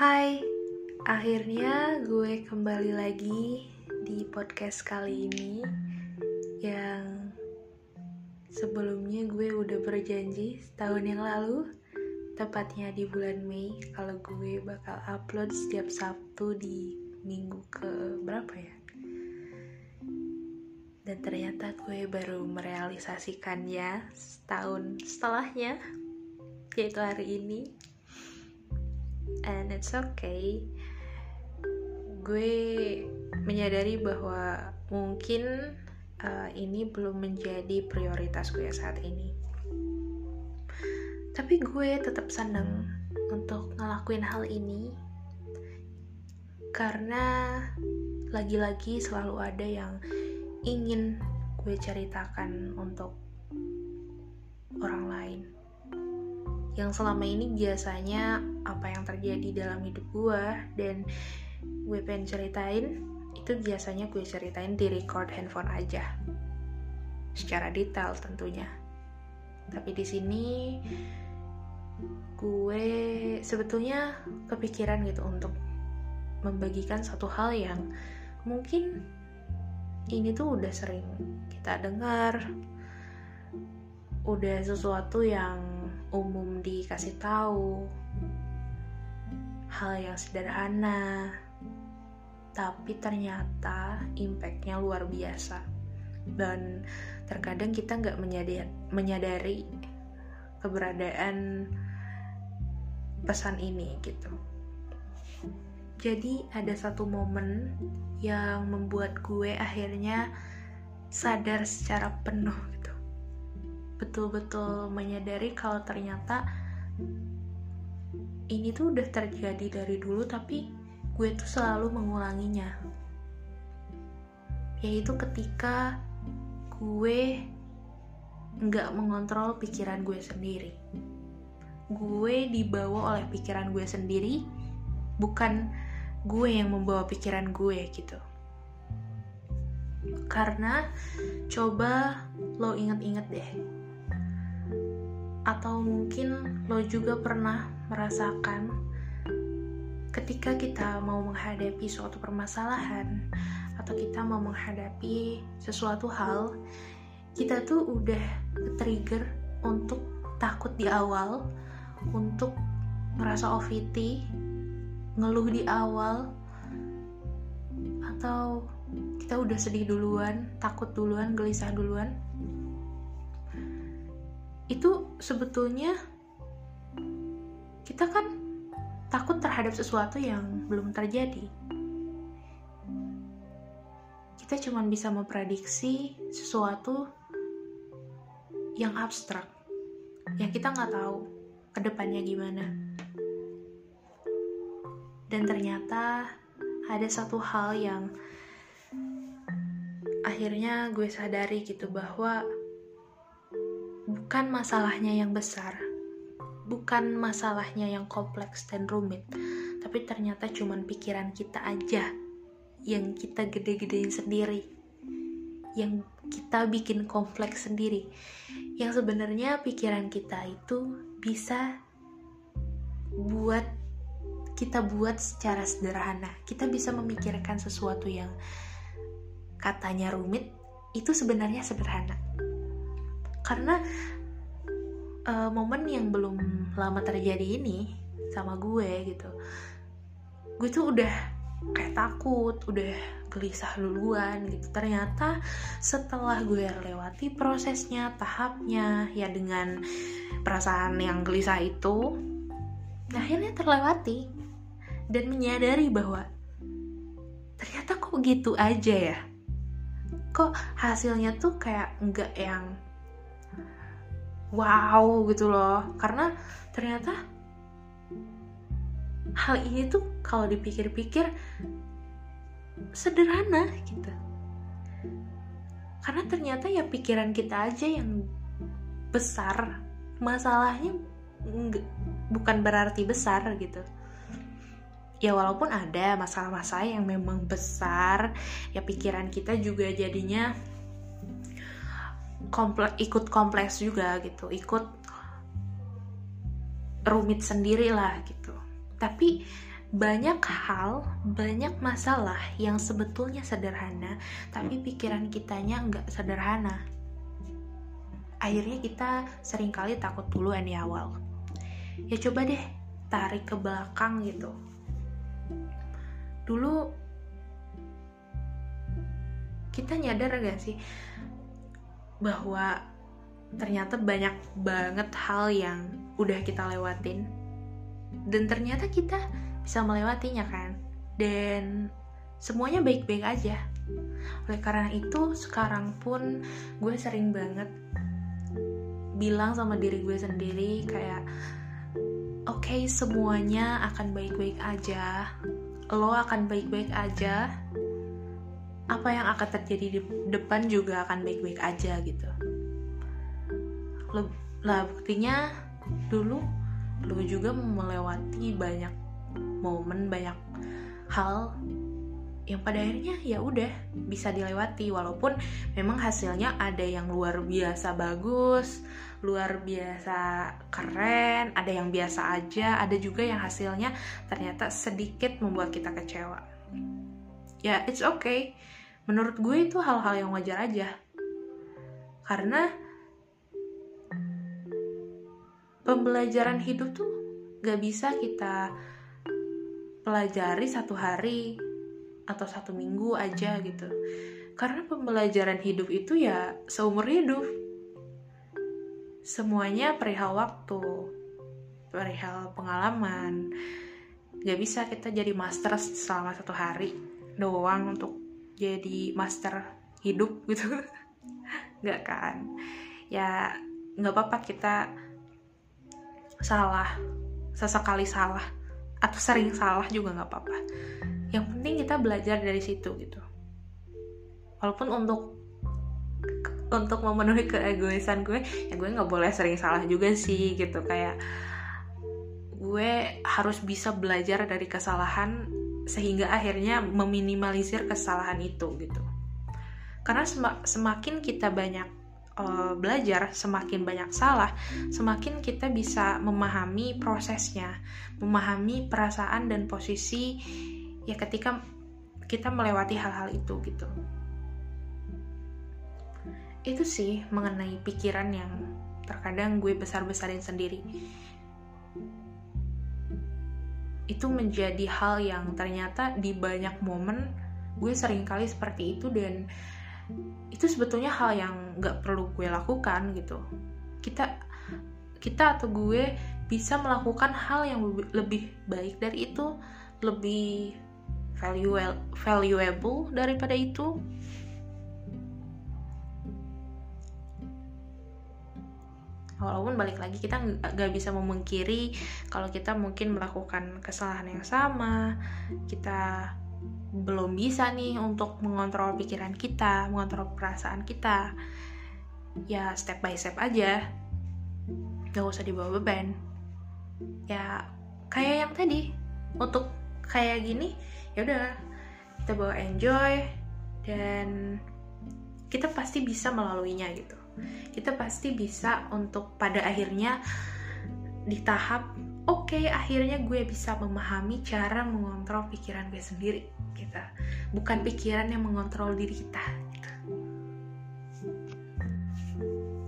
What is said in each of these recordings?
Hai, akhirnya gue kembali lagi di podcast kali ini yang sebelumnya gue udah berjanji setahun yang lalu tepatnya di bulan Mei kalau gue bakal upload setiap Sabtu di minggu ke berapa ya? Dan ternyata gue baru merealisasikannya setahun setelahnya yaitu hari ini and it's okay. Gue menyadari bahwa mungkin uh, ini belum menjadi prioritas gue saat ini. Tapi gue tetap seneng untuk ngelakuin hal ini karena lagi-lagi selalu ada yang ingin gue ceritakan untuk orang lain yang selama ini biasanya apa yang terjadi dalam hidup gue dan gue pengen ceritain itu biasanya gue ceritain di record handphone aja. Secara detail tentunya. Tapi di sini gue sebetulnya kepikiran gitu untuk membagikan satu hal yang mungkin ini tuh udah sering kita dengar. Udah sesuatu yang umum dikasih tahu. Hal yang sederhana tapi ternyata impactnya luar biasa. Dan terkadang kita nggak menyadari, keberadaan pesan ini gitu. Jadi ada satu momen yang membuat gue akhirnya sadar secara penuh gitu betul-betul menyadari kalau ternyata ini tuh udah terjadi dari dulu tapi gue tuh selalu mengulanginya. Yaitu ketika gue nggak mengontrol pikiran gue sendiri. Gue dibawa oleh pikiran gue sendiri bukan gue yang membawa pikiran gue gitu. Karena coba lo inget-inget deh atau mungkin lo juga pernah merasakan ketika kita mau menghadapi suatu permasalahan atau kita mau menghadapi sesuatu hal kita tuh udah trigger untuk takut di awal untuk merasa OVT ngeluh di awal atau kita udah sedih duluan takut duluan gelisah duluan itu sebetulnya kita kan takut terhadap sesuatu yang belum terjadi. Kita cuma bisa memprediksi sesuatu yang abstrak, yang kita nggak tahu ke depannya gimana. Dan ternyata ada satu hal yang akhirnya gue sadari gitu bahwa bukan masalahnya yang besar, bukan masalahnya yang kompleks dan rumit, tapi ternyata cuman pikiran kita aja yang kita gede-gedein sendiri, yang kita bikin kompleks sendiri, yang sebenarnya pikiran kita itu bisa buat kita buat secara sederhana. Kita bisa memikirkan sesuatu yang katanya rumit itu sebenarnya sederhana karena uh, momen yang belum lama terjadi ini sama gue gitu gue tuh udah kayak takut udah gelisah duluan gitu. Ternyata setelah gue lewati prosesnya tahapnya ya dengan perasaan yang gelisah itu akhirnya terlewati dan menyadari bahwa ternyata kok gitu aja ya. Kok hasilnya tuh kayak enggak yang wow gitu loh. Karena ternyata hal ini tuh kalau dipikir-pikir sederhana gitu. Karena ternyata ya pikiran kita aja yang besar masalahnya bukan berarti besar gitu. Ya walaupun ada masalah-masalah yang memang besar ya pikiran kita juga jadinya kompleks ikut kompleks juga gitu ikut rumit sendiri lah gitu tapi banyak hal, banyak masalah yang sebetulnya sederhana, tapi pikiran kitanya nggak sederhana. Akhirnya kita sering kali takut duluan di awal. Ya coba deh tarik ke belakang gitu. Dulu kita nyadar gak sih bahwa ternyata banyak banget hal yang udah kita lewatin. Dan ternyata kita bisa melewatinya kan. Dan semuanya baik-baik aja. Oleh karena itu sekarang pun gue sering banget bilang sama diri gue sendiri kayak oke okay, semuanya akan baik-baik aja. Lo akan baik-baik aja apa yang akan terjadi di depan juga akan baik-baik aja gitu lah buktinya dulu lo juga melewati banyak momen banyak hal yang pada akhirnya ya udah bisa dilewati walaupun memang hasilnya ada yang luar biasa bagus, luar biasa keren, ada yang biasa aja, ada juga yang hasilnya ternyata sedikit membuat kita kecewa. Ya, it's okay. Menurut gue itu hal-hal yang wajar aja. Karena pembelajaran hidup tuh gak bisa kita pelajari satu hari atau satu minggu aja gitu. Karena pembelajaran hidup itu ya seumur hidup. Semuanya perihal waktu perihal pengalaman. Gak bisa kita jadi master selama satu hari doang untuk jadi master hidup gitu. Nggak kan? Ya nggak apa-apa kita salah sesekali salah atau sering salah juga nggak apa-apa. Yang penting kita belajar dari situ gitu. Walaupun untuk untuk memenuhi keegoisan gue ya gue nggak boleh sering salah juga sih gitu. Kayak gue harus bisa belajar dari kesalahan sehingga akhirnya meminimalisir kesalahan itu gitu karena semakin kita banyak uh, belajar, semakin banyak salah, semakin kita bisa memahami prosesnya, memahami perasaan dan posisi ya ketika kita melewati hal-hal itu gitu. Itu sih mengenai pikiran yang terkadang gue besar-besarin sendiri. Itu menjadi hal yang ternyata di banyak momen gue sering kali seperti itu dan itu sebetulnya hal yang nggak perlu gue lakukan gitu. Kita kita atau gue bisa melakukan hal yang lebih baik dari itu lebih valuable daripada itu walaupun balik lagi kita nggak bisa memungkiri kalau kita mungkin melakukan kesalahan yang sama kita belum bisa nih untuk mengontrol pikiran kita, mengontrol perasaan kita. Ya step by step aja. Gak usah dibawa beban. Ya kayak yang tadi. Untuk kayak gini, ya udah kita bawa enjoy dan kita pasti bisa melaluinya gitu. Kita pasti bisa untuk pada akhirnya di tahap oke okay, akhirnya gue bisa memahami cara mengontrol pikiran gue sendiri kita bukan pikiran yang mengontrol diri kita gitu.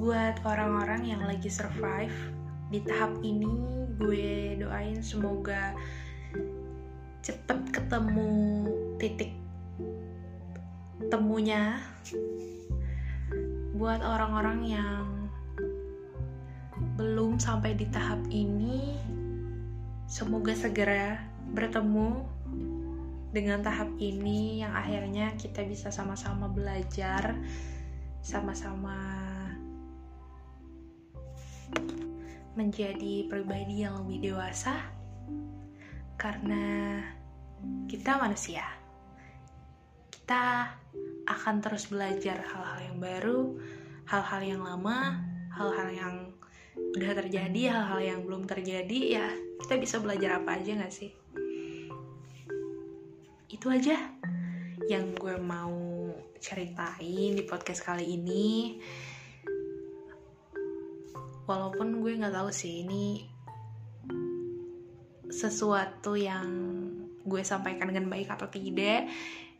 buat orang-orang yang lagi survive di tahap ini gue doain semoga cepet ketemu titik temunya buat orang-orang yang belum sampai di tahap ini semoga segera bertemu dengan tahap ini yang akhirnya kita bisa sama-sama belajar, sama-sama menjadi pribadi yang lebih dewasa karena kita manusia. Kita akan terus belajar hal-hal yang baru, hal-hal yang lama, hal-hal yang udah terjadi, hal-hal yang belum terjadi, ya kita bisa belajar apa aja gak sih? itu aja yang gue mau ceritain di podcast kali ini walaupun gue nggak tahu sih ini sesuatu yang gue sampaikan dengan baik atau tidak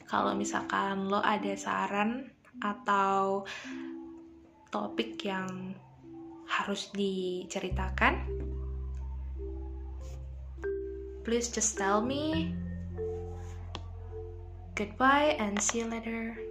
kalau misalkan lo ada saran atau topik yang harus diceritakan please just tell me. Goodbye and see you later